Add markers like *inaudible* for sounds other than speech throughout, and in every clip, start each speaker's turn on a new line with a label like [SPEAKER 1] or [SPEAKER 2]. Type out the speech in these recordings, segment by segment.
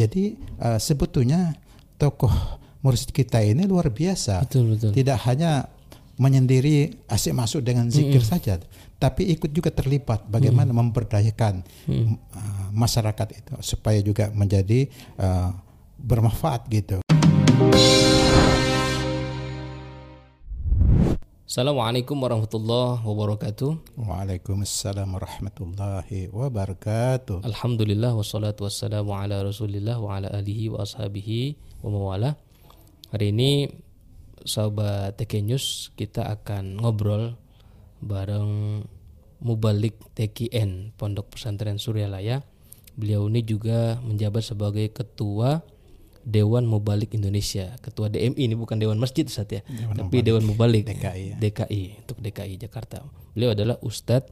[SPEAKER 1] Jadi uh, sebetulnya tokoh mursyid kita ini luar biasa.
[SPEAKER 2] Betul, betul.
[SPEAKER 1] Tidak hanya menyendiri asik masuk dengan zikir saja, tapi ikut juga terlibat bagaimana memberdayakan uh, masyarakat itu supaya juga menjadi uh, bermanfaat gitu.
[SPEAKER 2] Assalamualaikum warahmatullahi wabarakatuh.
[SPEAKER 1] Waalaikumsalam warahmatullahi wabarakatuh.
[SPEAKER 2] Alhamdulillah wassalatu wassalamu ala Rasulillah wa ala alihi wa ashabihi wa mawala. Hari ini sahabat TK News kita akan ngobrol bareng Mubalik TKN Pondok Pesantren Suryalaya. Beliau ini juga menjabat sebagai ketua Dewan Mubalik Indonesia, ketua DMI ini bukan Dewan Masjid Ustaz ya,
[SPEAKER 1] Dewan
[SPEAKER 2] tapi
[SPEAKER 1] Mubalik
[SPEAKER 2] Dewan Mubalik
[SPEAKER 1] DKI ya.
[SPEAKER 2] DKI untuk DKI Jakarta. Beliau adalah Ustadz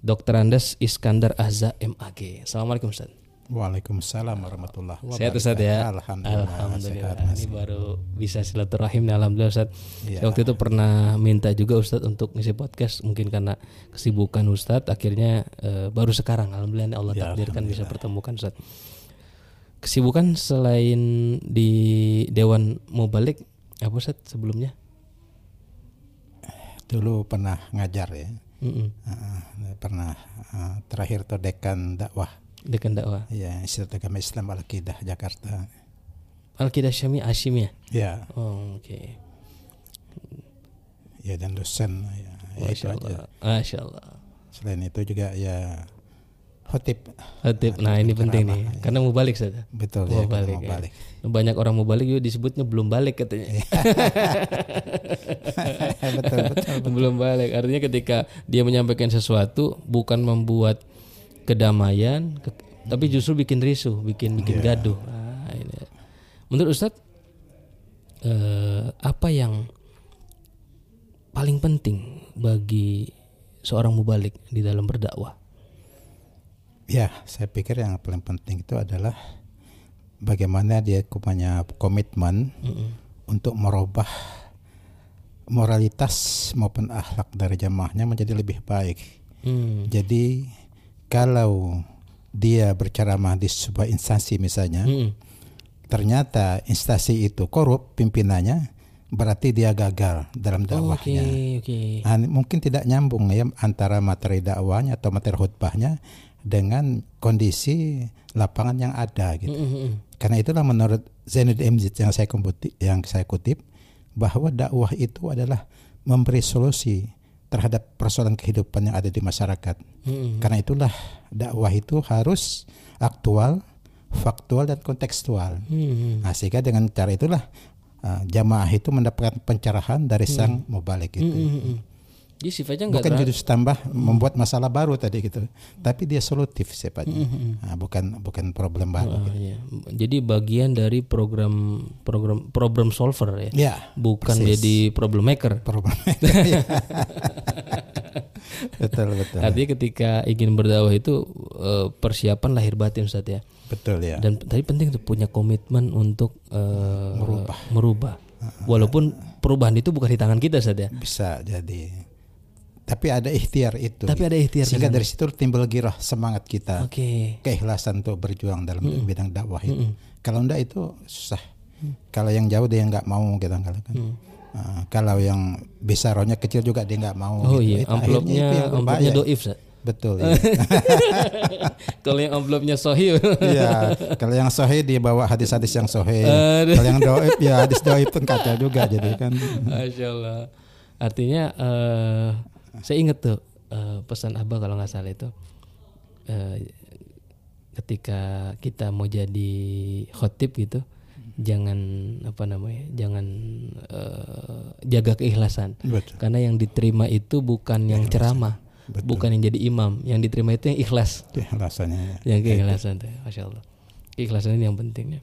[SPEAKER 2] Dr. Andes Iskandar Azza MAG. Assalamualaikum Ustaz.
[SPEAKER 1] Waalaikumsalam warahmatullahi wabarakatuh.
[SPEAKER 2] Sehat Ustaz ya?
[SPEAKER 1] Alhamdulillah.
[SPEAKER 2] Alhamdulillah.
[SPEAKER 1] sehat,
[SPEAKER 2] Ini baru bisa silaturahim nih alhamdulillah Ustaz. Saya Waktu itu pernah minta juga Ustaz untuk ngisi podcast mungkin karena kesibukan Ustaz akhirnya eh, baru sekarang alhamdulillah Allah
[SPEAKER 1] Ya,
[SPEAKER 2] takdirkan bisa pertemukan Ustaz. Kesibukan selain di Dewan Mubalik apa Ustaz sebelumnya?
[SPEAKER 1] Dulu pernah ngajar ya.
[SPEAKER 2] Mm-mm.
[SPEAKER 1] Uh, pernah uh, terakhir tuh dekan dakwah
[SPEAKER 2] Dekan dakwah.
[SPEAKER 1] ya Institut Agama Islam Al Qidah Jakarta.
[SPEAKER 2] Al-Qidah Syami Hashim ya?
[SPEAKER 1] Ya,
[SPEAKER 2] Oh, oke.
[SPEAKER 1] ya dan dosen ya, ya itu
[SPEAKER 2] Masya
[SPEAKER 1] aja.
[SPEAKER 2] Masya Allah.
[SPEAKER 1] Selain itu juga ya khotib
[SPEAKER 2] Hatib. Nah ini penting nih, karena mau balik saja.
[SPEAKER 1] betul
[SPEAKER 2] Mau
[SPEAKER 1] ya
[SPEAKER 2] balik.
[SPEAKER 1] mau
[SPEAKER 2] ya.
[SPEAKER 1] balik.
[SPEAKER 2] Banyak orang mau balik juga disebutnya belum balik katanya. *laughs*
[SPEAKER 1] betul betul.
[SPEAKER 2] belum balik. Artinya ketika dia menyampaikan sesuatu bukan membuat kedamaian, ke- tapi justru bikin risuh, bikin bikin gaduh. Ah, ini. Menurut Ustadz, eh, apa yang paling penting bagi seorang mubalik di dalam berdakwah?
[SPEAKER 1] Ya, saya pikir yang paling penting itu adalah bagaimana dia punya komitmen untuk merubah moralitas maupun akhlak dari jamaahnya menjadi lebih baik.
[SPEAKER 2] Hmm.
[SPEAKER 1] Jadi kalau dia berceramah di sebuah instansi misalnya,
[SPEAKER 2] Mm-mm.
[SPEAKER 1] ternyata instansi itu korup pimpinannya, berarti dia gagal dalam
[SPEAKER 2] Oke,
[SPEAKER 1] dakwahnya.
[SPEAKER 2] oke.
[SPEAKER 1] Ah, mungkin tidak nyambung ya antara materi dakwahnya atau materi khutbahnya dengan kondisi lapangan yang ada gitu.
[SPEAKER 2] Mm-mm.
[SPEAKER 1] Karena itulah menurut Zainuddin MZ yang saya kutip, yang saya kutip bahwa dakwah itu adalah memberi solusi terhadap persoalan kehidupan yang ada di masyarakat.
[SPEAKER 2] Mm-mm.
[SPEAKER 1] Karena itulah dakwah itu harus aktual, faktual dan kontekstual.
[SPEAKER 2] Mm-mm.
[SPEAKER 1] Nah, sehingga dengan cara itulah uh, jamaah itu mendapatkan pencerahan dari sang mubalik itu.
[SPEAKER 2] Mm-mm. Jadi sifatnya nggak
[SPEAKER 1] Bukan justru tambah membuat masalah baru tadi gitu, tapi dia solutif sifatnya, Nah, bukan bukan problem baru.
[SPEAKER 2] Ah, iya. Jadi bagian dari program program problem solver ya.
[SPEAKER 1] Ya,
[SPEAKER 2] Bukan
[SPEAKER 1] persis.
[SPEAKER 2] jadi problem maker.
[SPEAKER 1] problem. *laughs* *laughs* betul betul
[SPEAKER 2] Artinya ketika ingin berdakwah itu eh, persiapan lahir batin Ustaz ya.
[SPEAKER 1] betul ya.
[SPEAKER 2] Dan tadi penting tuh punya komitmen untuk eh,
[SPEAKER 1] Merubah.
[SPEAKER 2] merubah. Walaupun perubahan itu bukan di tangan kita Ustaz ya.
[SPEAKER 1] Bisa jadi. Tapi ada ikhtiar itu.
[SPEAKER 2] Tapi ada ikhtiar
[SPEAKER 1] Sehingga dari situ timbul girah semangat kita,
[SPEAKER 2] Oke.
[SPEAKER 1] keikhlasan untuk berjuang dalam bidang dakwah itu. Kalau enggak itu susah. Kalau yang jauh dia nggak mau kita kan. Ah, kalau yang bisa rohnya kecil juga dia nggak mau.
[SPEAKER 2] Oh
[SPEAKER 1] gitu.
[SPEAKER 2] iya,
[SPEAKER 1] Itu
[SPEAKER 2] amplopnya
[SPEAKER 1] itu yang
[SPEAKER 2] amplopnya doif Ustaz.
[SPEAKER 1] Betul. Ya. *laughs*
[SPEAKER 2] Kalau yang amplopnya sohih
[SPEAKER 1] Iya, kalau yang sahih dia bawa hadis-hadis yang sahih. Kalau yang doib ya hadis doib pun kacau juga jadi kan. *laughs*
[SPEAKER 2] Masya Allah. Artinya eh saya ingat tuh eh, pesan Abah kalau nggak salah itu eh, ketika kita mau jadi khotib gitu, jangan apa namanya, jangan eh, jaga keikhlasan.
[SPEAKER 1] Betul.
[SPEAKER 2] Karena yang diterima itu bukan yang ceramah,
[SPEAKER 1] Betul.
[SPEAKER 2] bukan yang jadi imam, yang diterima itu yang ikhlas.
[SPEAKER 1] Itu alasannya.
[SPEAKER 2] Yang keikhlasan tuh, masya Allah. Keikhlasan ini yang pentingnya.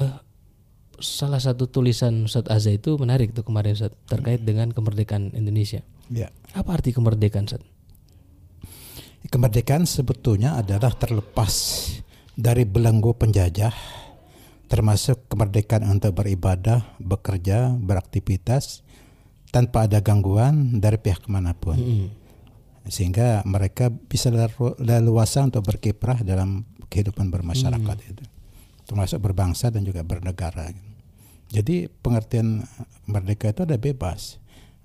[SPEAKER 2] Eh, salah satu tulisan Ustadz Azza itu menarik tuh kemarin Ustadz terkait dengan kemerdekaan Indonesia.
[SPEAKER 1] Ya.
[SPEAKER 2] Apa arti kemerdekaan Ustadz?
[SPEAKER 1] Kemerdekaan sebetulnya adalah terlepas dari belenggu penjajah, termasuk kemerdekaan untuk beribadah, bekerja, beraktivitas tanpa ada gangguan dari pihak mana pun.
[SPEAKER 2] Mm-mm.
[SPEAKER 1] Sehingga mereka bisa lelu- leluasa untuk berkiprah dalam kehidupan bermasyarakat
[SPEAKER 2] Hmm.
[SPEAKER 1] itu, termasuk berbangsa dan juga bernegara. Jadi pengertian merdeka itu ada bebas.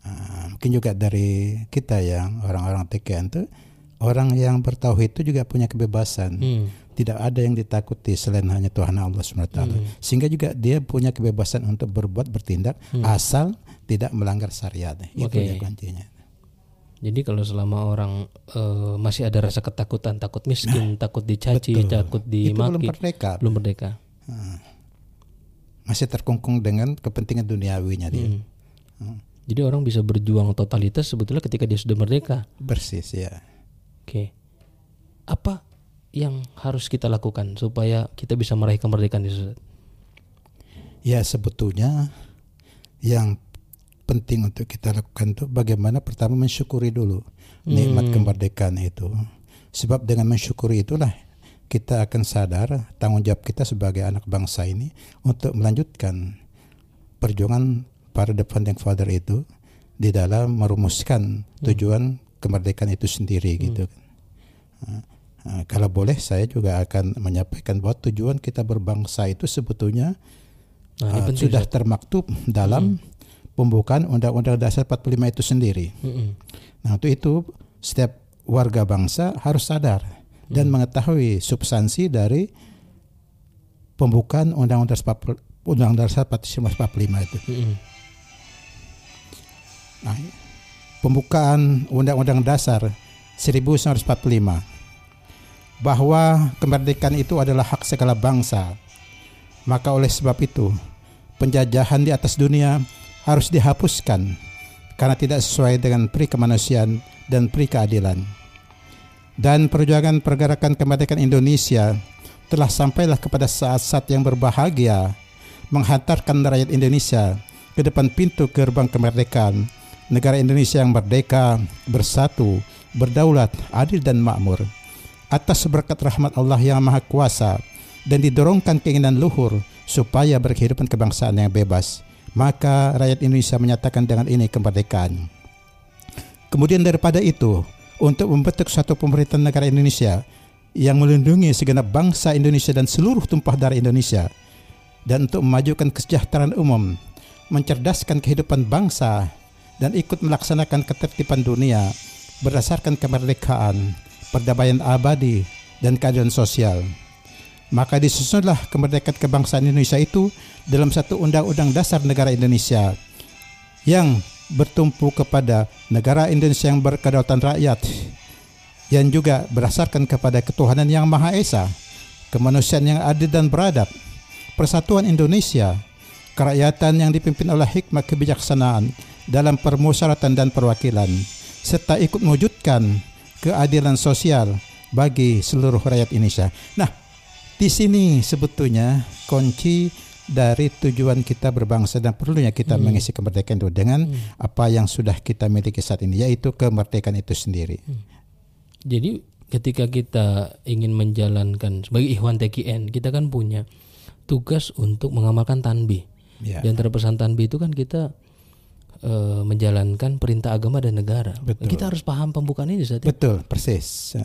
[SPEAKER 1] Ah, mungkin juga dari kita yang orang-orang TKN itu orang yang bertauhid itu juga punya kebebasan.
[SPEAKER 2] Hmm.
[SPEAKER 1] Tidak ada yang ditakuti selain hanya Tuhan Allah SWT. Sehingga juga dia punya kebebasan untuk berbuat bertindak asal tidak melanggar syariat. Itu
[SPEAKER 2] Oke.
[SPEAKER 1] yang kuncinya.
[SPEAKER 2] Jadi kalau selama orang eh, masih ada rasa ketakutan, takut miskin, takut dicaci,
[SPEAKER 1] betul.
[SPEAKER 2] takut
[SPEAKER 1] Itu belum
[SPEAKER 2] dimaki,
[SPEAKER 1] merdeka.
[SPEAKER 2] belum merdeka.
[SPEAKER 1] Masih terkungkung dengan kepentingan duniawinya dia.
[SPEAKER 2] Hmm. Jadi orang bisa berjuang totalitas sebetulnya ketika dia sudah merdeka.
[SPEAKER 1] Persis ya.
[SPEAKER 2] Oke. Apa yang harus kita lakukan supaya kita bisa meraih kemerdekaan itu?
[SPEAKER 1] Ya sebetulnya yang penting untuk kita lakukan itu bagaimana pertama mensyukuri dulu nikmat kemerdekaan itu. Sebab dengan mensyukuri itulah kita akan sadar tanggung jawab kita sebagai anak bangsa ini untuk melanjutkan perjuangan para the founding father itu di dalam merumuskan tujuan kemerdekaan itu sendiri gitu kan. Nah, nah, kalau boleh saya juga akan menyampaikan bahwa tujuan kita berbangsa itu sebetulnya
[SPEAKER 2] Nah,
[SPEAKER 1] uh, sudah termaktub dalam pembukaan Undang-Undang Dasar 45 itu sendiri.
[SPEAKER 2] Mm-mm.
[SPEAKER 1] Nah, untuk itu setiap warga bangsa harus sadar dan mengetahui substansi dari pembukaan Undang-Undang Dasar 40 Undang-Undang Dasar 1945 itu.
[SPEAKER 2] Mm-mm.
[SPEAKER 1] Nah, pembukaan Undang-Undang Dasar 1945 bahwa kemerdekaan itu adalah hak segala bangsa. Maka oleh sebab itu, penjajahan di atas dunia harus dihapuskan karena tidak sesuai dengan pri kemanusiaan dan pri keadilan. Dan perjuangan pergerakan kemerdekaan Indonesia telah sampailah kepada saat-saat yang berbahagia menghantarkan rakyat Indonesia ke depan pintu gerbang kemerdekaan negara Indonesia yang merdeka, bersatu, berdaulat, adil dan makmur. Atas berkat rahmat Allah yang Maha Kuasa dan didorongkan keinginan luhur supaya berkehidupan kebangsaan yang bebas, maka rakyat Indonesia menyatakan dengan ini kemerdekaan. Kemudian daripada itu, untuk membentuk suatu pemerintahan negara Indonesia yang melindungi segenap bangsa Indonesia dan seluruh tumpah darah Indonesia, dan untuk memajukan kesejahteraan umum, mencerdaskan kehidupan bangsa, dan ikut melaksanakan ketertiban dunia berdasarkan kemerdekaan, perdamaian abadi, dan keadilan sosial. Maka disusunlah kemerdekaan kebangsaan Indonesia itu dalam satu undang-undang dasar negara Indonesia yang bertumpu kepada negara Indonesia yang berkedaulatan rakyat yang juga berdasarkan kepada ketuhanan yang Maha Esa, kemanusiaan yang adil dan beradab, persatuan Indonesia, kerakyatan yang dipimpin oleh hikmah kebijaksanaan dalam permusyawaratan dan perwakilan, serta ikut mewujudkan keadilan sosial bagi seluruh rakyat Indonesia. Nah, di sini sebetulnya kunci dari tujuan kita berbangsa dan perlunya kita mengisi kemerdekaan itu dengan apa yang sudah kita miliki saat ini, yaitu kemerdekaan itu sendiri.
[SPEAKER 2] Jadi ketika kita ingin menjalankan sebagai Ikhwan TKN, kita kan punya tugas untuk mengamalkan tanbih.
[SPEAKER 1] Ya.
[SPEAKER 2] Di antara pesan tanbih itu kan kita eh, menjalankan perintah agama dan negara.
[SPEAKER 1] Betul.
[SPEAKER 2] Kita harus paham pembukaan ini ya?
[SPEAKER 1] Betul, persis.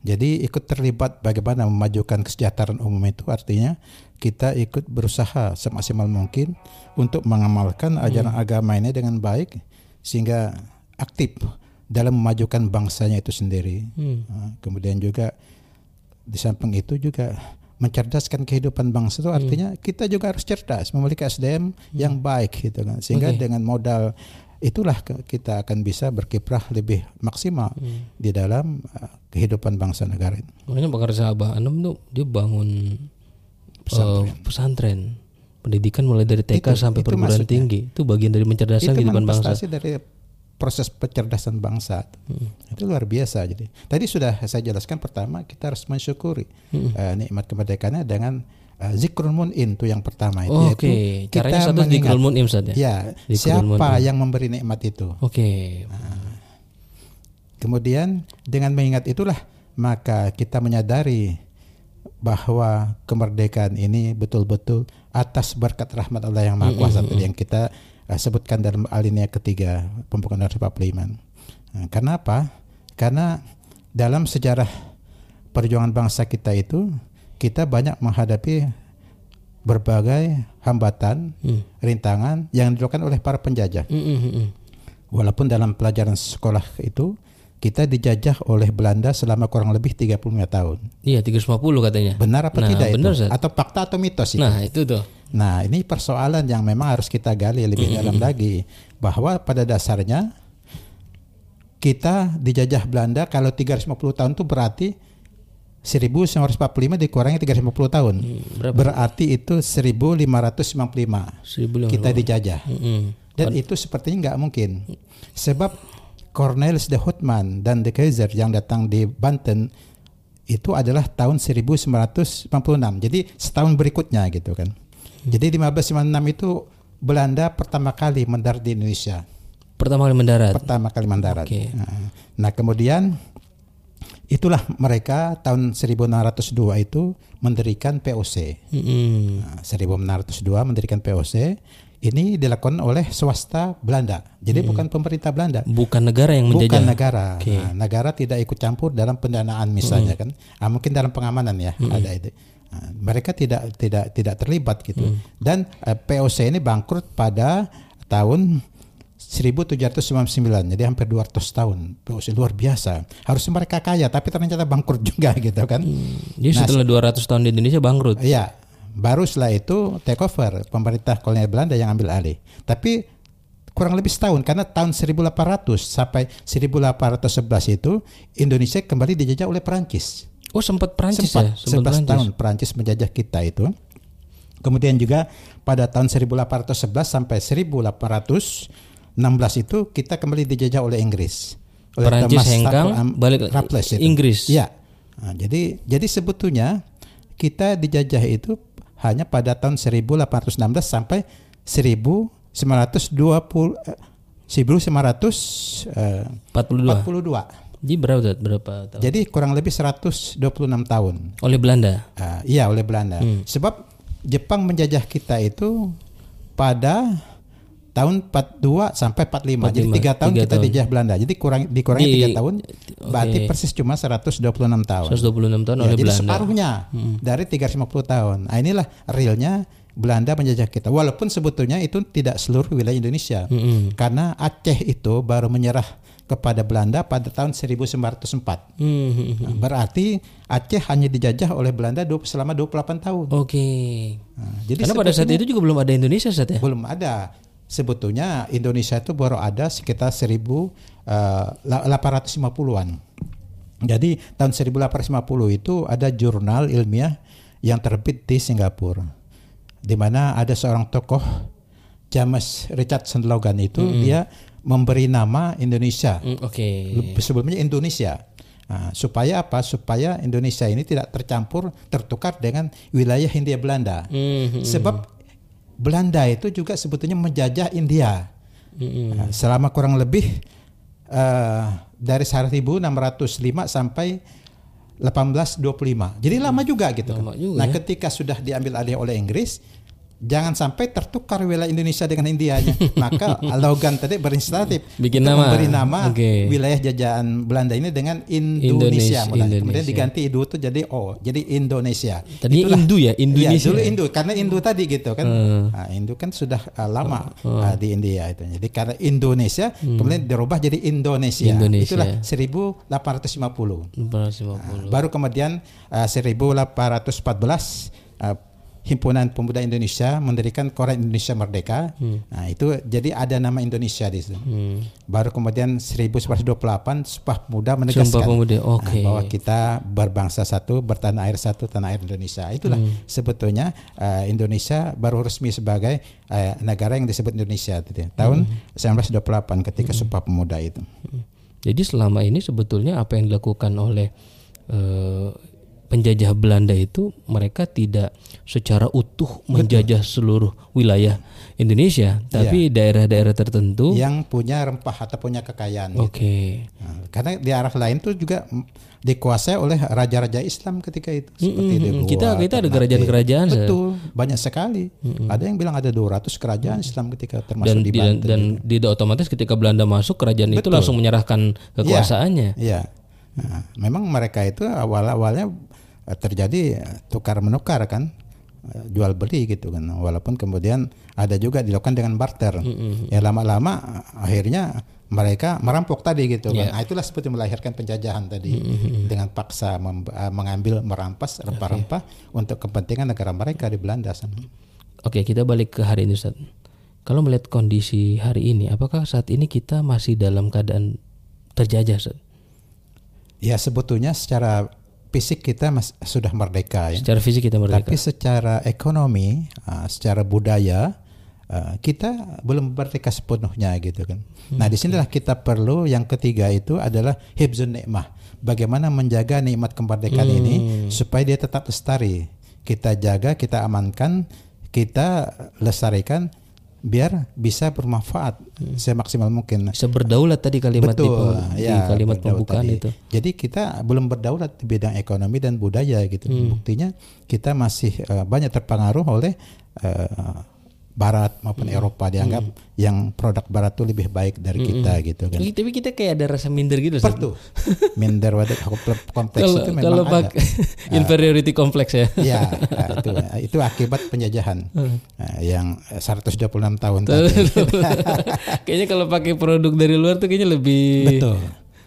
[SPEAKER 1] Jadi ikut terlibat bagaimana memajukan kesejahteraan umum itu artinya kita ikut berusaha semaksimal mungkin untuk mengamalkan ajaran agama ini dengan baik sehingga aktif dalam memajukan bangsanya itu sendiri.
[SPEAKER 2] Hmm.
[SPEAKER 1] Nah, kemudian juga di samping itu juga mencerdaskan kehidupan bangsa itu artinya kita juga harus cerdas memiliki SDM yang baik gitu kan sehingga
[SPEAKER 2] Oke.
[SPEAKER 1] dengan modal itulah kita akan bisa berkiprah lebih maksimal di dalam uh, kehidupan bangsa negara ini.
[SPEAKER 2] Makanya Bakar Sahabah Anem tuh dia bangun pesantren. pesantren. Pendidikan mulai dari TK
[SPEAKER 1] Itu-
[SPEAKER 2] sampai
[SPEAKER 1] itu
[SPEAKER 2] perguruan
[SPEAKER 1] maksudnya.
[SPEAKER 2] tinggi. Itu bagian dari mencerdaskan
[SPEAKER 1] itu
[SPEAKER 2] kehidupan bangsa.
[SPEAKER 1] manifestasi dari proses pencerdasan bangsa itu luar biasa jadi tadi sudah saya jelaskan pertama kita harus mensyukuri uh, nikmat kemerdekaannya dengan uh, zikrul mun'in itu yang pertama itu
[SPEAKER 2] Oh, Oke,
[SPEAKER 1] yaitu
[SPEAKER 2] caranya
[SPEAKER 1] kita mengingat
[SPEAKER 2] Munim Ustaz ya.
[SPEAKER 1] ya
[SPEAKER 2] Zikrul
[SPEAKER 1] siapa
[SPEAKER 2] mun'in.
[SPEAKER 1] yang memberi nikmat itu
[SPEAKER 2] Oke.
[SPEAKER 1] Kemudian dengan mengingat itulah maka kita menyadari bahwa kemerdekaan ini betul-betul atas berkat rahmat Allah yang Maha Kuasa tadi yang kita uh, sebutkan dalam alinea ketiga pembukaan Undang 45. Nah, karena apa? Karena dalam sejarah perjuangan bangsa kita itu kita banyak menghadapi berbagai hambatan,
[SPEAKER 2] Hmm.
[SPEAKER 1] rintangan yang dilakukan oleh para penjajah.
[SPEAKER 2] Mm, mm, mm, mm.
[SPEAKER 1] Walaupun dalam pelajaran sekolah itu kita dijajah oleh Belanda selama kurang lebih 35 tahun.
[SPEAKER 2] Iya 350 katanya.
[SPEAKER 1] Benar apa
[SPEAKER 2] Nah,
[SPEAKER 1] tidak
[SPEAKER 2] benar,
[SPEAKER 1] itu?
[SPEAKER 2] Ustaz.
[SPEAKER 1] Atau fakta atau mitos itu?
[SPEAKER 2] Nah itu tuh.
[SPEAKER 1] Nah, ini persoalan yang memang harus kita gali lebih dalam lagi bahwa pada dasarnya kita dijajah Belanda kalau 350 tahun itu berarti 1945 dikurangi 350 tahun.
[SPEAKER 2] berapa?
[SPEAKER 1] Berarti itu 1555
[SPEAKER 2] 1500.
[SPEAKER 1] kita dijajah.
[SPEAKER 2] Mm, mm.
[SPEAKER 1] Dan itu sepertinya nggak mungkin. Sebab Cornelis de Houtman dan de Keyser yang datang di Banten itu adalah tahun 1956. Jadi setahun berikutnya gitu kan. Jadi 1556 itu Belanda pertama kali mendarat di Indonesia.
[SPEAKER 2] Pertama kali mendarat.
[SPEAKER 1] Pertama kali mendarat.
[SPEAKER 2] Oke.
[SPEAKER 1] Nah, Nah, kemudian itulah mereka tahun 1602 itu mendirikan POC.
[SPEAKER 2] Mm, mm.
[SPEAKER 1] Nah, 1602 mendirikan POC. Ini dilakukan oleh swasta Belanda. Jadi bukan pemerintah Belanda.
[SPEAKER 2] Bukan negara yang menjajah.
[SPEAKER 1] Bukan negara.
[SPEAKER 2] Oke.
[SPEAKER 1] Nah, negara tidak ikut campur dalam pendanaan misalnya kan. Ah, mungkin dalam pengamanan ya ada itu. Nah, mereka tidak tidak tidak terlibat gitu. Dan eh, POC ini bangkrut pada tahun 1799. Jadi hampir 200 tahun. POC luar biasa. Harusnya mereka kaya tapi ternyata bangkrut *laughs* juga gitu kan.
[SPEAKER 2] Jadi setelah 200 tahun di Indonesia bangkrut.
[SPEAKER 1] Iya, baru setelah itu take over pemerintah kolonial Belanda yang ambil alih. Tapi kurang lebih setahun karena tahun 1800 sampai 1811 itu Indonesia kembali dijajah oleh Perancis.
[SPEAKER 2] Oh sempat Prancis
[SPEAKER 1] Sempat
[SPEAKER 2] ya? Sempat
[SPEAKER 1] 11 tahun Perancis menjajah kita itu. Kemudian juga pada tahun 1811 sampai 1816 itu kita kembali dijajah oleh Inggris. Oleh
[SPEAKER 2] Perancis
[SPEAKER 1] Thomas
[SPEAKER 2] hengkang,
[SPEAKER 1] um,
[SPEAKER 2] balik
[SPEAKER 1] Raffles itu.
[SPEAKER 2] Inggris.
[SPEAKER 1] Iya. Nah, jadi jadi sebetulnya kita dijajah itu hanya pada tahun 1816 sampai 1920 eh, 1942.
[SPEAKER 2] 42. Jadi berapa berapa tahun?
[SPEAKER 1] Jadi kurang lebih 126 tahun.
[SPEAKER 2] Oleh Belanda.
[SPEAKER 1] Ah, iya oleh Belanda.
[SPEAKER 2] Hmm.
[SPEAKER 1] Sebab Jepang menjajah kita itu pada tahun 42 sampai 45. Jadi
[SPEAKER 2] 45,
[SPEAKER 1] tiga tahun
[SPEAKER 2] tiga
[SPEAKER 1] kita
[SPEAKER 2] tahun.
[SPEAKER 1] dijajah Belanda. Jadi kurang dikurangi
[SPEAKER 2] Di-
[SPEAKER 1] tiga tahun, berarti
[SPEAKER 2] oke.
[SPEAKER 1] persis cuma 126 tahun.
[SPEAKER 2] 126 tahun
[SPEAKER 1] Ya,
[SPEAKER 2] oleh
[SPEAKER 1] jadi
[SPEAKER 2] Belanda. Hmm.
[SPEAKER 1] separuhnya dari 350 tahun. Nah, inilah realnya Belanda menjajah kita. Walaupun sebetulnya itu tidak seluruh wilayah Indonesia.
[SPEAKER 2] Mm-mm.
[SPEAKER 1] Karena Aceh itu baru menyerah kepada Belanda pada tahun 1904.
[SPEAKER 2] Hmm.
[SPEAKER 1] Nah, berarti Aceh hanya dijajah oleh Belanda selama 28 tahun.
[SPEAKER 2] Oke.
[SPEAKER 1] Nah, jadi
[SPEAKER 2] Karena pada saat itu juga belum ada Indonesia Ustaz ya?
[SPEAKER 1] belum ada. Sebetulnya Indonesia itu baru ada sekitar eh, 1850-an. Jadi tahun 1850 itu ada jurnal ilmiah yang terbit di Singapura. Di mana ada seorang tokoh James Richardson Logan itu dia memberi nama Indonesia
[SPEAKER 2] Hmm, Oke.
[SPEAKER 1] sebelumnya Indonesia. Nah, supaya apa? Supaya Indonesia ini tidak tercampur, tertukar dengan wilayah Hindia Belanda.
[SPEAKER 2] Hmm,
[SPEAKER 1] Sebab Belanda itu juga sebetulnya menjajah India
[SPEAKER 2] hmm,
[SPEAKER 1] Nah, selama kurang lebih eh, dari 1605 sampai 1825. Jadi lama juga gitu. kan.
[SPEAKER 2] Lama juga
[SPEAKER 1] nah,
[SPEAKER 2] ya.
[SPEAKER 1] ketika sudah diambil alih oleh Inggris, jangan sampai tertukar wilayah Indonesia dengan Indianya. *laughs* Maka Logan tadi berinisiatif
[SPEAKER 2] Bikin nama.
[SPEAKER 1] memberi nama
[SPEAKER 2] Oke.
[SPEAKER 1] wilayah jajahan Belanda ini dengan
[SPEAKER 2] Indonesia,
[SPEAKER 1] Indonesia, mulai. Kemudian
[SPEAKER 2] Indonesia.
[SPEAKER 1] diganti Indo itu jadi O, jadi Indonesia.
[SPEAKER 2] Tadinya Indu ya, Indonesia.
[SPEAKER 1] Iya, dulu Indo karena Indo tadi gitu kan.
[SPEAKER 2] Hmm.
[SPEAKER 1] Nah, Indo kan sudah uh, lama uh, di India itu. Jadi karena Indonesia kemudian dirubah jadi Indonesia.
[SPEAKER 2] Hmm. Indonesia.
[SPEAKER 1] Itulah 1850.
[SPEAKER 2] 450.
[SPEAKER 1] Baru kemudian uh, 1814 uh, Himpunan Pemuda Indonesia mendirikan Koran Indonesia Merdeka. Nah, itu jadi ada nama Indonesia di situ.
[SPEAKER 2] Hmm.
[SPEAKER 1] Baru kemudian 1928 Sumpah Pemuda menegaskan
[SPEAKER 2] Sumpah Pemuda,
[SPEAKER 1] nah,
[SPEAKER 2] oke.
[SPEAKER 1] bahwa kita berbangsa satu, bertanah air satu, tanah air Indonesia. Itulah
[SPEAKER 2] Hmm.
[SPEAKER 1] sebetulnya uh, Indonesia baru resmi sebagai uh, negara yang disebut Indonesia gitu ya. tahun
[SPEAKER 2] Hmm.
[SPEAKER 1] 1928 ketika Sumpah Pemuda itu.
[SPEAKER 2] Jadi selama ini sebetulnya apa yang dilakukan oleh eh, penjajah Belanda itu mereka tidak secara utuh menjajah seluruh wilayah Indonesia, tapi daerah-daerah tertentu.
[SPEAKER 1] Yang punya rempah atau punya kekayaan. gitu.
[SPEAKER 2] Oke.
[SPEAKER 1] Nah, karena di arah lain tuh juga mm, dikuasai oleh raja-raja Islam ketika itu seperti di Goa,
[SPEAKER 2] Kita- kita ada kerajaan-kerajaan,
[SPEAKER 1] betul banyak sekali ada yang bilang ada 200 kerajaan Islam ketika termasuk
[SPEAKER 2] Dan
[SPEAKER 1] di Banten
[SPEAKER 2] dan tidak otomatis ketika Belanda masuk kerajaan itu
[SPEAKER 1] Betul.
[SPEAKER 2] langsung menyerahkan kekuasaannya.
[SPEAKER 1] Iya. Nah, memang mereka itu awal-awalnya terjadi eh, tukar menukar kan eh, jual beli gitu kan walaupun kemudian ada juga dilakukan dengan barter ya lama-lama eh, akhirnya mereka merampok tadi gitu kan
[SPEAKER 2] Ya.
[SPEAKER 1] nah, itulah seperti melahirkan penjajahan tadi dengan paksa eh, mengambil merampas rempah-rempah untuk kepentingan negara mereka di Belanda sana.
[SPEAKER 2] Oke, kita balik ke hari ini Ustaz. Kalau melihat kondisi hari ini, apakah saat ini kita masih dalam keadaan terjajah Ustaz?
[SPEAKER 1] Ya sebetulnya secara fisik kita mas, sudah merdeka ya.
[SPEAKER 2] Secara fisik kita merdeka.
[SPEAKER 1] Tapi secara ekonomi, ah, secara budaya ah, kita belum merdeka sepenuhnya gitu kan. Nah, di sinilah kita perlu yang ketiga itu adalah hibzun nikmah. Bagaimana menjaga nikmat kemerdekaan ini supaya dia tetap lestari. Kita jaga, kita amankan, kita lestarikan biar bisa bermanfaat semaksimal mungkin.
[SPEAKER 2] Bisa berdaulat tadi kalimat di,
[SPEAKER 1] Betul,
[SPEAKER 2] di
[SPEAKER 1] ya,
[SPEAKER 2] kalimat
[SPEAKER 1] berdaulat
[SPEAKER 2] pembukaan
[SPEAKER 1] tadi.
[SPEAKER 2] itu.
[SPEAKER 1] Jadi kita belum berdaulat di bidang ekonomi dan budaya gitu.
[SPEAKER 2] Hmm.
[SPEAKER 1] Buktinya kita masih eh, banyak terpengaruh oleh eh, Barat maupun
[SPEAKER 2] Hmm.
[SPEAKER 1] Eropa dianggap yang produk Barat itu lebih baik dari kita gitu kan.
[SPEAKER 2] Tapi tapi kita kayak ada rasa minder gitu.
[SPEAKER 1] Pertu minder wadah kompleks
[SPEAKER 2] Kalau
[SPEAKER 1] itu memang
[SPEAKER 2] kalau
[SPEAKER 1] ada.
[SPEAKER 2] pakai inferiority complex ya.
[SPEAKER 1] Ya, itu itu akibat penjajahan
[SPEAKER 2] Hmm.
[SPEAKER 1] Yang 126 tahun tadi. *laughs*
[SPEAKER 2] kayaknya kalau pakai produk dari luar tuh kayaknya lebih
[SPEAKER 1] Betul.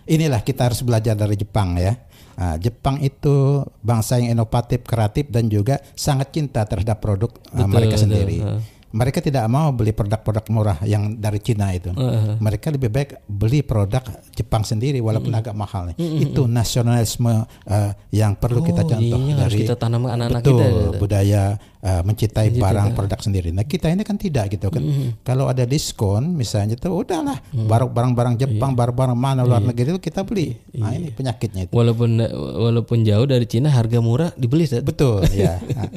[SPEAKER 1] Inilah kita harus belajar dari Jepang ya. Nah, Jepang itu bangsa yang inovatif, kreatif dan juga sangat cinta terhadap produk uh, mereka
[SPEAKER 2] betul.
[SPEAKER 1] sendiri.
[SPEAKER 2] Ha.
[SPEAKER 1] Mereka tidak mau beli produk-produk murah yang dari Cina itu.
[SPEAKER 2] Heeh.
[SPEAKER 1] Mereka lebih baik beli produk Jepang sendiri walaupun agak mahal. Itu nasionalisme uh, yang perlu kita
[SPEAKER 2] Oh,
[SPEAKER 1] contoh
[SPEAKER 2] iya,
[SPEAKER 1] dari
[SPEAKER 2] kita tanam anak-anak
[SPEAKER 1] betul
[SPEAKER 2] kita.
[SPEAKER 1] budaya uh, mencintai barang produk sendiri. Nah kita ini kan tidak gitu kan. Kalau ada diskon misalnya itu udahlah barang barang-barang Jepang, barang-barang mana luar negeri itu kita beli. Nah ini penyakitnya itu.
[SPEAKER 2] Walaupun walaupun jauh dari Cina harga murah dibeli.
[SPEAKER 1] Betul ya. *laughs* Nah,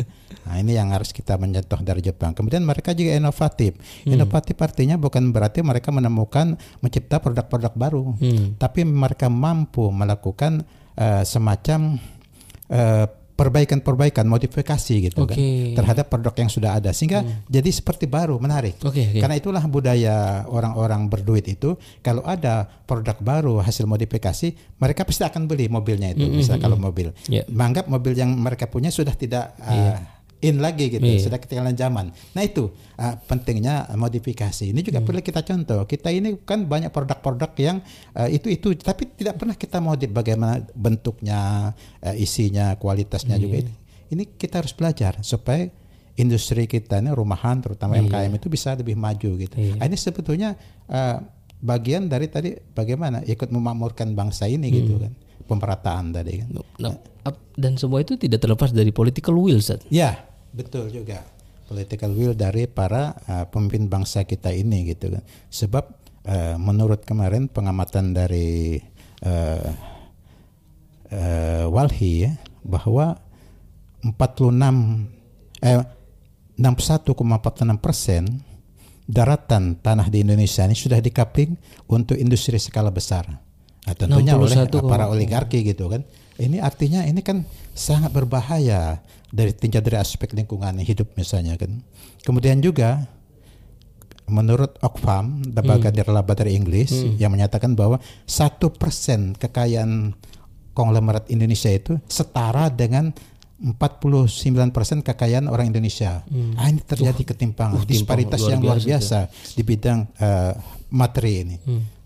[SPEAKER 1] nah, ini yang harus kita mencontoh dari Jepang. Kemudian mereka juga inovatif. Inovatif artinya bukan berarti mereka menemukan mencipta produk-produk baru,
[SPEAKER 2] Hmm.
[SPEAKER 1] tapi mereka mampu melakukan eh, semacam eh, perbaikan-perbaikan, modifikasi gitu kan
[SPEAKER 2] Oke.
[SPEAKER 1] terhadap produk yang sudah ada sehingga jadi seperti baru, menarik.
[SPEAKER 2] Oke, oke.
[SPEAKER 1] Karena itulah budaya orang-orang berduit itu kalau ada produk baru hasil modifikasi mereka pasti akan beli mobilnya itu misalnya kalau mobil
[SPEAKER 2] Ya.
[SPEAKER 1] menganggap mobil yang mereka punya sudah tidak uh, in lagi gitu
[SPEAKER 2] Iya.
[SPEAKER 1] sudah ketinggalan zaman nah itu uh, pentingnya modifikasi ini juga perlu kita contoh kita ini kan banyak produk-produk yang uh, itu itu tapi tidak pernah kita modif bagaimana bentuknya uh, isinya kualitasnya juga ini, ini kita harus belajar supaya industri kita ini rumahan terutama MKM itu bisa lebih maju gitu.
[SPEAKER 2] Iya.
[SPEAKER 1] Nah, ini sebetulnya uh, bagian dari tadi bagaimana ikut memakmurkan bangsa ini gitu kan. Pemerataan tadi kan.
[SPEAKER 2] Nah, dan semua itu tidak terlepas dari political will Ustaz.
[SPEAKER 1] Ya, betul juga. Political will dari para uh, pemimpin bangsa kita ini gitu kan. Sebab uh, menurut kemarin pengamatan dari uh, uh, Walhi ya bahwa 46 eh 61,46 persen daratan tanah di Indonesia ini sudah dikapling untuk industri skala besar. Nah, tentunya oleh
[SPEAKER 2] 61,
[SPEAKER 1] para oligarki gitu kan. Ini artinya ini kan sangat berbahaya dari tingkat dari aspek lingkungan hidup misalnya kan. Kemudian juga menurut Oxfam, lembaga nirlaba dari Inggris yang menyatakan bahwa satu persen kekayaan konglomerat Indonesia itu setara dengan 49% kekayaan orang Indonesia. Ah, ini terjadi ketimpangan, disparitas
[SPEAKER 2] luar
[SPEAKER 1] yang luar
[SPEAKER 2] biasa
[SPEAKER 1] biasa di bidang eh, materi ini.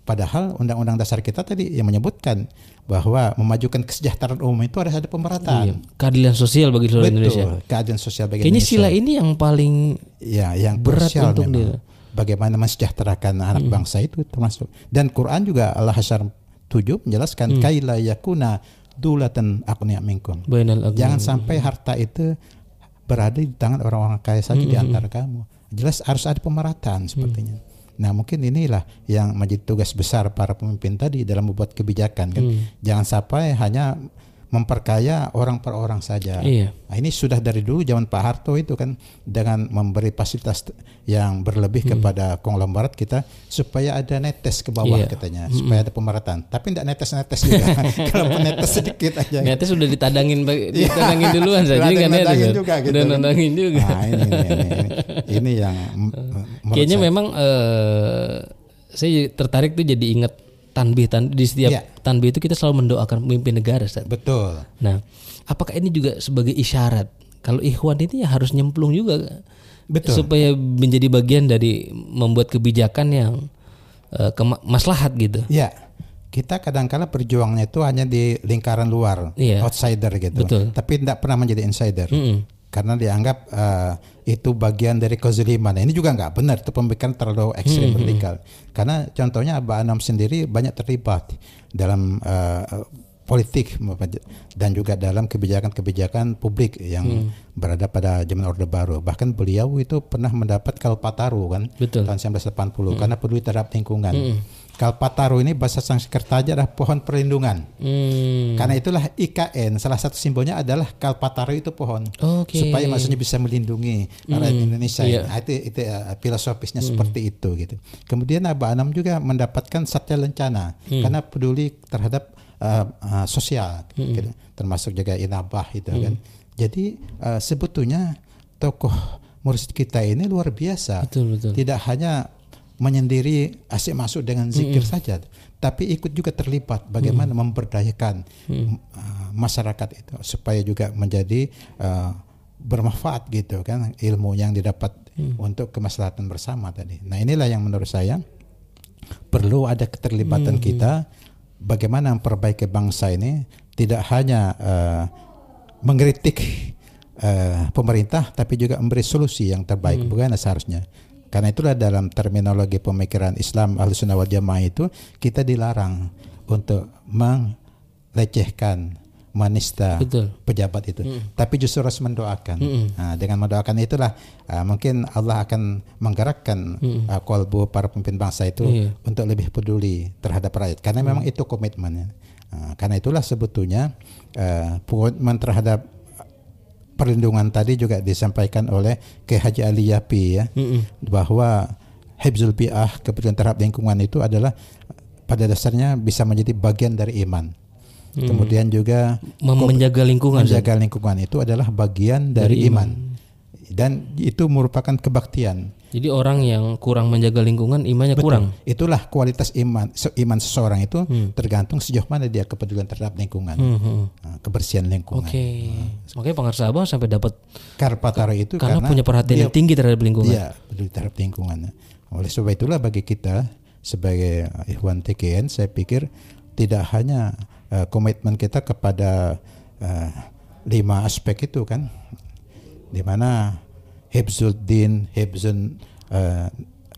[SPEAKER 1] Padahal Undang-Undang Dasar kita tadi yang menyebutkan bahwa memajukan kesejahteraan umum itu harus ada pemerataan.
[SPEAKER 2] Iya, keadilan sosial bagi seluruh
[SPEAKER 1] Betul,
[SPEAKER 2] Indonesia.
[SPEAKER 1] keadilan sosial bagi
[SPEAKER 2] Kayaknya
[SPEAKER 1] Indonesia.
[SPEAKER 2] sila ini yang paling
[SPEAKER 1] Ya, yang
[SPEAKER 2] berat untuk
[SPEAKER 1] memang.
[SPEAKER 2] dia.
[SPEAKER 1] Bagaimana mensejahterakan anak bangsa itu termasuk. Dan Quran juga Allah Hasyar 7 menjelaskan kaila yakuna dulatan akniya minkum. Jangan sampai harta itu berada di tangan orang-orang kaya saja di antara kamu. Jelas harus ada pemerataan sepertinya. Nah mungkin inilah yang menjadi tugas besar para pemimpin tadi dalam membuat kebijakan kan. Jangan sampai hanya memperkaya orang per orang saja.
[SPEAKER 2] Iya.
[SPEAKER 1] Nah, ini sudah dari dulu zaman Pak Harto itu kan dengan memberi fasilitas yang berlebih kepada konglomerat kita supaya ada netes ke bawah
[SPEAKER 2] Iya.
[SPEAKER 1] katanya, supaya ada pemerataan. Tapi tidak netes-netes juga. *laughs* *laughs* Kalau netes sedikit aja.
[SPEAKER 2] Ternyata sudah ditadangin
[SPEAKER 1] Iya.
[SPEAKER 2] ditadangin duluan.
[SPEAKER 1] Udah
[SPEAKER 2] Jadi kan kan?
[SPEAKER 1] juga gitu
[SPEAKER 2] Udah nadangin juga.
[SPEAKER 1] Nah, ini, ini, ini, ini. Yang *laughs*
[SPEAKER 2] Kayaknya
[SPEAKER 1] saya-
[SPEAKER 2] memang eh, saya tertarik tuh jadi ingat tanbih tan di setiap
[SPEAKER 1] Iya.
[SPEAKER 2] tanbih itu kita selalu mendoakan pemimpin negara Ustaz.
[SPEAKER 1] Betul.
[SPEAKER 2] Nah, apakah ini juga sebagai isyarat kalau ikhwan ini ya harus nyemplung juga
[SPEAKER 1] Betul.
[SPEAKER 2] supaya menjadi bagian dari membuat kebijakan yang eh, kema- maslahat gitu.
[SPEAKER 1] Ya, kita kadang-kala berjuangnya itu hanya di lingkaran luar,
[SPEAKER 2] Iya.
[SPEAKER 1] outsider gitu.
[SPEAKER 2] Betul.
[SPEAKER 1] Tapi tidak pernah menjadi insider.
[SPEAKER 2] Mm-mm.
[SPEAKER 1] Karena dianggap eh, itu bagian dari kezaliman. Ini juga nggak benar. Itu pemikiran terlalu ekstrim radikal. Karena contohnya Abah Anam sendiri banyak terlibat dalam eh, politik dan juga dalam kebijakan-kebijakan publik yang berada pada zaman Orde Baru. Bahkan beliau itu pernah mendapat Kalpataru kan
[SPEAKER 2] Betul.
[SPEAKER 1] tahun 1980 karena peduli terhadap lingkungan. Kalpataru ini bahasa Sanskerta adalah pohon perlindungan.
[SPEAKER 2] Hmm.
[SPEAKER 1] Karena itulah IKN salah satu simbolnya adalah Kalpataru itu pohon
[SPEAKER 2] Oke.
[SPEAKER 1] supaya maksudnya bisa melindungi rakyat Indonesia.
[SPEAKER 2] iya.
[SPEAKER 1] Nah, itu itu uh, filosofisnya seperti itu gitu. Kemudian Abah Anam juga mendapatkan Satya Lencana karena peduli terhadap uh, uh, sosial gitu. termasuk juga inabah itu kan. Jadi uh, sebetulnya tokoh mursyid kita ini luar biasa.
[SPEAKER 2] Betul betul.
[SPEAKER 1] Tidak hanya menyendiri asik masuk dengan zikir saja, tapi ikut juga terlibat bagaimana memberdayakan uh, masyarakat itu supaya juga menjadi uh, bermanfaat gitu kan ilmu yang didapat untuk kemaslahatan bersama tadi. Nah inilah yang menurut saya perlu ada keterlibatan kita bagaimana memperbaiki bangsa ini tidak hanya uh, mengkritik uh, pemerintah tapi juga memberi solusi yang terbaik. Bagaimana seharusnya. Karena itulah dalam terminologi pemikiran Islam Ahlussunnah wal Jamaah itu kita dilarang untuk melecehkan menista
[SPEAKER 2] Betul.
[SPEAKER 1] pejabat itu. Tapi justru harus mendoakan. Nah, dengan mendoakan itulah uh, mungkin Allah akan menggerakkan uh, kolbu para pemimpin bangsa itu
[SPEAKER 2] Iya.
[SPEAKER 1] untuk lebih peduli terhadap rakyat. Karena memang itu komitmennya. Nah, karena itulah sebetulnya uh, komitmen terhadap perlindungan tadi juga disampaikan oleh Kiai Haji Ali Yapi ya bahwa hibzul bi'ah kepedulian terhadap lingkungan itu adalah pada dasarnya bisa menjadi bagian dari iman. Kemudian juga
[SPEAKER 2] Mem- menjaga lingkungan.
[SPEAKER 1] Menjaga lingkungan itu adalah bagian dari, iman. dan itu merupakan kebaktian.
[SPEAKER 2] Jadi orang yang kurang menjaga lingkungan imannya kurang.
[SPEAKER 1] Itulah kualitas iman se- iman seseorang itu tergantung sejauh mana dia kepedulian terhadap lingkungan,
[SPEAKER 2] Hmm, hmm.
[SPEAKER 1] Nah, kebersihan lingkungan.
[SPEAKER 2] Oke. Makanya pengarsa abah sampai dapat
[SPEAKER 1] Karpatara itu
[SPEAKER 2] karena,
[SPEAKER 1] karena,
[SPEAKER 2] punya perhatian
[SPEAKER 1] dia-
[SPEAKER 2] yang tinggi terhadap lingkungan.
[SPEAKER 1] Iya, peduli terhadap lingkungan. Oleh sebab itulah bagi kita sebagai Ikhwan TKN saya pikir tidak hanya eh, komitmen kita kepada eh, lima aspek itu kan di mana hibzul din, hibzun eh,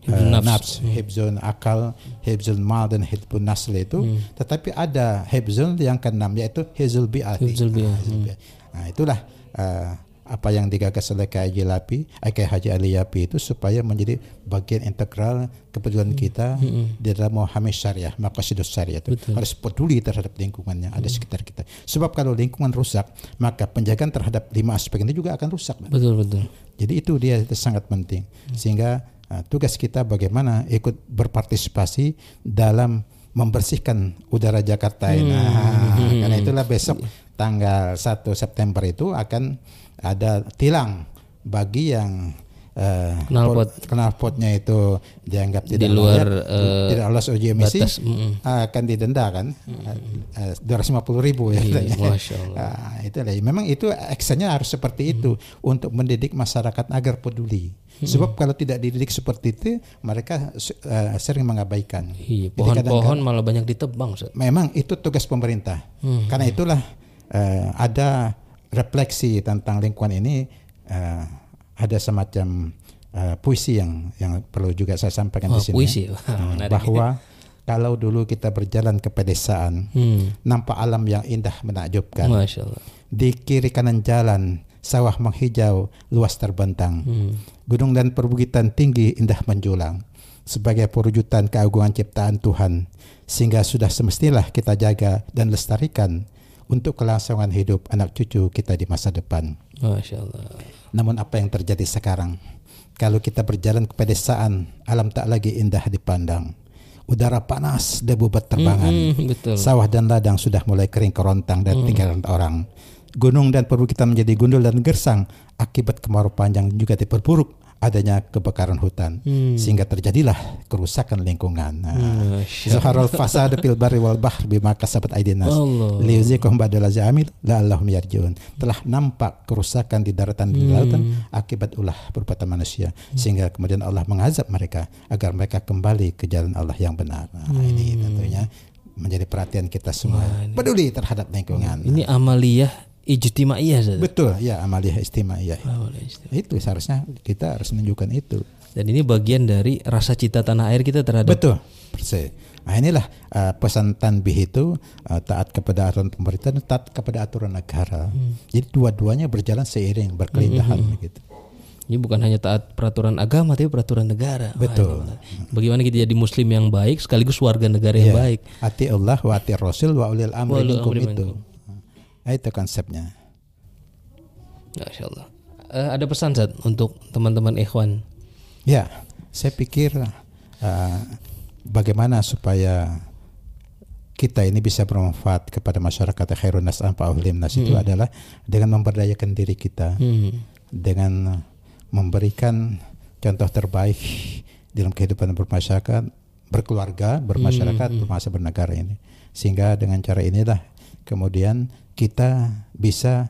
[SPEAKER 2] Hibzun
[SPEAKER 1] eh,
[SPEAKER 2] nafs.
[SPEAKER 1] hibzun akal, hibzun mal dan hibzun nasl itu tetapi ada hibzul yang keenam yaitu hibzul bi'ati.
[SPEAKER 2] Hibzul bi'ah,
[SPEAKER 1] Nah, bi'ah. Nah, itulah eh, apa yang digagas oleh Haji Lapi, eh, Kiai Haji Ali Yapi itu supaya menjadi bagian integral kepedulian kita di dalam memahami syariah, maqasidus syariah itu harus peduli terhadap lingkungannya ada sekitar kita. Sebab kalau lingkungan rusak, maka penjagaan terhadap lima aspek ini juga akan rusak.
[SPEAKER 2] Betul betul.
[SPEAKER 1] Jadi itu dia itu sangat penting. Sehingga uh, tugas kita bagaimana ikut berpartisipasi dalam membersihkan udara Jakarta ini. Nah, karena itulah besok tanggal 1 September itu akan ada tilang bagi yang uh,
[SPEAKER 2] Knalpot.
[SPEAKER 1] pot- knalpotnya itu dianggap tidak
[SPEAKER 2] luar,
[SPEAKER 1] layak,
[SPEAKER 2] eh,
[SPEAKER 1] tidak lolos uji emisi
[SPEAKER 2] batas, mm-mm.
[SPEAKER 1] akan didenda kan dua ratus lima puluh ribu ya
[SPEAKER 2] Iya. *laughs* Masya Allah.
[SPEAKER 1] Ah, itu lah. Memang itu actionnya harus seperti itu untuk mendidik masyarakat agar peduli. Sebab kalau tidak dididik seperti itu, mereka eh, sering mengabaikan.
[SPEAKER 2] Iya, pohon-pohon malah banyak ditebang. Ustaz.
[SPEAKER 1] Memang itu tugas pemerintah. Karena itulah eh, ada refleksi tentang lingkungan ini eh, ada semacam eh, puisi yang yang perlu juga saya sampaikan
[SPEAKER 2] Oh,
[SPEAKER 1] di sini.
[SPEAKER 2] puisi. *laughs*
[SPEAKER 1] Hmm,
[SPEAKER 2] menarik.
[SPEAKER 1] bahwa kalau dulu kita berjalan ke pedesaan,
[SPEAKER 2] Hmm.
[SPEAKER 1] nampak alam yang indah menakjubkan.
[SPEAKER 2] Masya Allah.
[SPEAKER 1] Di kiri kanan jalan, sawah menghijau, luas terbentang.
[SPEAKER 2] Hmm.
[SPEAKER 1] Gunung dan perbukitan tinggi indah menjulang. Sebagai perwujudan keagungan ciptaan Tuhan. Sehingga sudah semestilah kita jaga dan lestarikan untuk kelangsungan hidup anak cucu kita di masa depan.
[SPEAKER 2] Masya Allah.
[SPEAKER 1] Namun apa yang terjadi sekarang? Kalau kita berjalan ke pedesaan, alam tak lagi indah dipandang. Udara panas, debu berterbangan.
[SPEAKER 2] Hmm, betul.
[SPEAKER 1] Sawah dan ladang sudah mulai kering kerontang dan tinggalan orang. Gunung dan perbukitan menjadi gundul dan gersang akibat kemarau panjang juga diperburuk adanya kebakaran hutan
[SPEAKER 2] Hmm.
[SPEAKER 1] sehingga terjadilah kerusakan lingkungan. Nah, Zuharul fasad fil barri wal bahr bima kasabat aydin nas.
[SPEAKER 2] Allah.
[SPEAKER 1] Liyuziqahum ba'dal amil la'allahum yarji'un. Telah nampak kerusakan di daratan di
[SPEAKER 2] Hmm.
[SPEAKER 1] lautan akibat ulah perbuatan manusia sehingga kemudian Allah mengazab mereka agar mereka kembali ke jalan Allah yang benar. Nah,
[SPEAKER 2] Hmm.
[SPEAKER 1] ini tentunya menjadi perhatian kita semua. Peduli terhadap lingkungan.
[SPEAKER 2] Ini amaliyah ijtimaiyah.
[SPEAKER 1] Betul, ya amaliyah istimaiyah. Itu seharusnya kita harus menunjukkan itu.
[SPEAKER 2] Dan ini bagian dari rasa cita tanah air kita terhadap
[SPEAKER 1] Betul, persis. Nah inilah uh, pesan tanbih itu uh, taat kepada aturan pemerintah dan taat kepada aturan negara. Jadi dua-duanya berjalan seiring, berkelindahan begitu.
[SPEAKER 2] Ini bukan hanya taat peraturan agama tapi peraturan negara. Wah,
[SPEAKER 1] Betul.
[SPEAKER 2] menarik. Bagaimana kita jadi muslim yang baik sekaligus warga negara yang
[SPEAKER 1] Iya.
[SPEAKER 2] baik.
[SPEAKER 1] Ati Allah wa ati Rasul wa ulil amri minkum itu.
[SPEAKER 2] minkum.
[SPEAKER 1] Nah, itu konsepnya.
[SPEAKER 2] Masya Allah. Eh, ada pesan Zat untuk teman-teman ikhwan.
[SPEAKER 1] Ya, saya pikir uh, bagaimana supaya kita ini bisa bermanfaat kepada masyarakat khairun nas anfa'uhum nas itu adalah dengan memberdayakan diri kita.
[SPEAKER 2] Hmm.
[SPEAKER 1] dengan memberikan contoh terbaik dalam kehidupan bermasyarakat, berkeluarga, bermasyarakat, bermasa bernegara ini. Sehingga dengan cara inilah kemudian kita bisa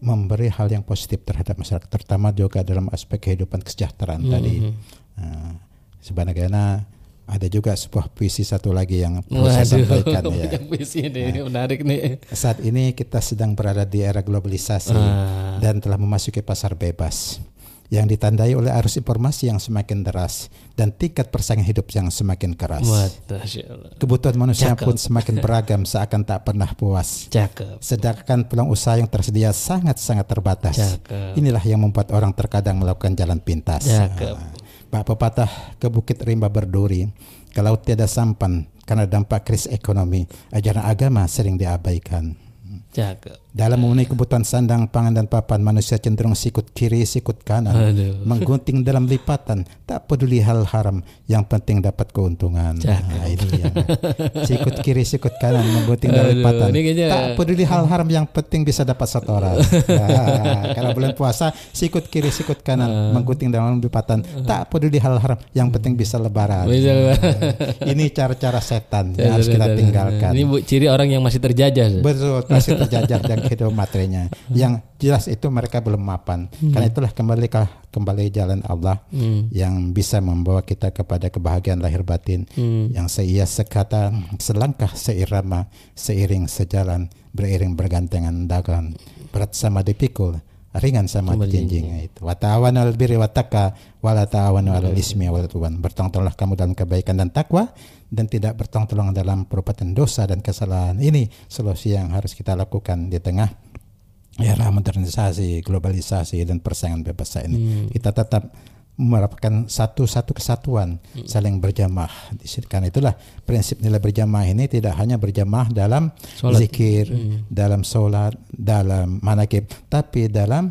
[SPEAKER 1] memberi hal yang positif terhadap masyarakat, terutama juga dalam aspek kehidupan kesejahteraan tadi. Nah, sebagaimana ada juga sebuah puisi satu lagi yang perlu saya sampaikan ya. *laughs*
[SPEAKER 2] banyak puisi nih, menarik nih.
[SPEAKER 1] Saat ini kita sedang berada di era globalisasi
[SPEAKER 2] Ah.
[SPEAKER 1] dan telah memasuki pasar bebas yang ditandai oleh arus informasi yang semakin deras dan tingkat persaingan hidup yang semakin keras. Kebutuhan manusia
[SPEAKER 2] Cakep.
[SPEAKER 1] pun semakin *laughs* beragam seakan tak pernah puas.
[SPEAKER 2] Cakep.
[SPEAKER 1] Sedangkan peluang usaha yang tersedia sangat-sangat terbatas.
[SPEAKER 2] Cakep.
[SPEAKER 1] Inilah yang membuat orang terkadang melakukan jalan pintas.
[SPEAKER 2] Cakep.
[SPEAKER 1] Pak pepatah ke bukit rimba berduri, ke laut tiada sampan karena dampak krisis ekonomi, ajaran agama sering diabaikan.
[SPEAKER 2] Cakep.
[SPEAKER 1] Dalam memenuhi kebutuhan sandang, pangan dan papan, manusia cenderung sikut kiri, sikut kanan,
[SPEAKER 2] Aduh. *laughs*
[SPEAKER 1] menggunting dalam lipatan, tak peduli hal haram, yang penting dapat keuntungan. Nah, ini yang *laughs* sikut kiri, sikut kanan, menggunting dalam
[SPEAKER 2] Aduh,
[SPEAKER 1] lipatan,
[SPEAKER 2] kayaknya-
[SPEAKER 1] tak peduli hal haram, yang penting bisa dapat setoran. *laughs* Nah, kalau bulan puasa, sikut kiri, sikut
[SPEAKER 2] Ah.
[SPEAKER 1] kanan, menggunting dalam lipatan, tak peduli hal haram, yang penting bisa lebaran.
[SPEAKER 2] Bisa lebaran.
[SPEAKER 1] Nah, ini cara-cara setan yang harus kita tinggalkan.
[SPEAKER 2] Ini bu, ciri orang yang masih terjajah.
[SPEAKER 1] Betul, masih terjajar dan kehidupan materinya. Yang jelas itu mereka belum mapan. Karena itulah kembali ke kembali jalan Allah
[SPEAKER 2] Hmm.
[SPEAKER 1] yang bisa membawa kita kepada kebahagiaan lahir batin.
[SPEAKER 2] Hmm.
[SPEAKER 1] Yang seia sekata, selangkah seirama, seiring sejalan, beriring bergantengan dagan. Berat sama dipikul, ringan sama dijinjing itu. Wa ta'awanu 'alal birri wat taqwa wa la ta'awanu 'alal ismi wal udwan. Bertolong-tolonglah kamu dalam kebaikan dan takwa dan tidak bertolong-tolong dalam perbuatan dosa dan kesalahan. Ini solusi yang harus kita lakukan di tengah era modernisasi, globalisasi dan persaingan bebas ini. Kita tetap merupakan satu-satu kesatuan saling berjamaah. Karena itulah prinsip nilai berjamaah ini tidak hanya berjamaah dalam
[SPEAKER 2] Sholat.
[SPEAKER 1] zikir, dalam sholat, dalam manakib, tapi dalam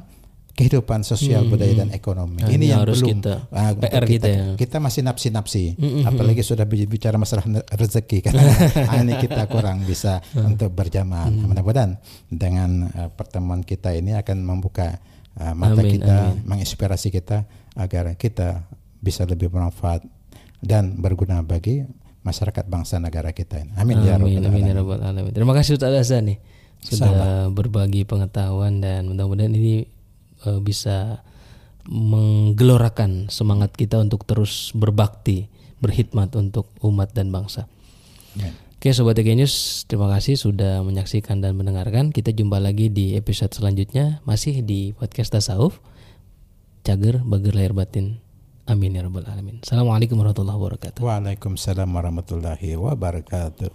[SPEAKER 1] kehidupan sosial, budaya dan ekonomi.
[SPEAKER 2] Nah,
[SPEAKER 1] ini yang
[SPEAKER 2] harus
[SPEAKER 1] belum
[SPEAKER 2] kita-
[SPEAKER 1] ah, untuk
[SPEAKER 2] PR kita ya.
[SPEAKER 1] kita masih napsi-napsi, apalagi *laughs* sudah bi- bicara masalah rezeki kan. *laughs* Ah, ini kita kurang bisa untuk berjamaah.
[SPEAKER 2] Mm.
[SPEAKER 1] Mudah-mudahan dengan uh, pertemuan kita ini akan membuka uh, mata
[SPEAKER 2] Amin,
[SPEAKER 1] kita, menginspirasi kita agar kita bisa lebih bermanfaat dan berguna bagi masyarakat bangsa negara kita ini. Amin, ya
[SPEAKER 2] Amin,
[SPEAKER 1] rabbal
[SPEAKER 2] amin ya
[SPEAKER 1] alamin.
[SPEAKER 2] rabbal alamin. Terima kasih Ustaz Hasan nih sudah berbagi pengetahuan dan mudah-mudahan ini eh, bisa menggelorakan semangat kita untuk terus berbakti, berkhidmat untuk umat dan bangsa.
[SPEAKER 1] Ya.
[SPEAKER 2] Oke Sobat EG News, terima kasih sudah menyaksikan dan mendengarkan. Kita jumpa lagi di episode selanjutnya masih di podcast Tasawuf cager bager lahir batin. Amin ya rabbal alamin. Assalamualaikum warahmatullahi wabarakatuh.
[SPEAKER 1] Waalaikumsalam warahmatullahi wabarakatuh.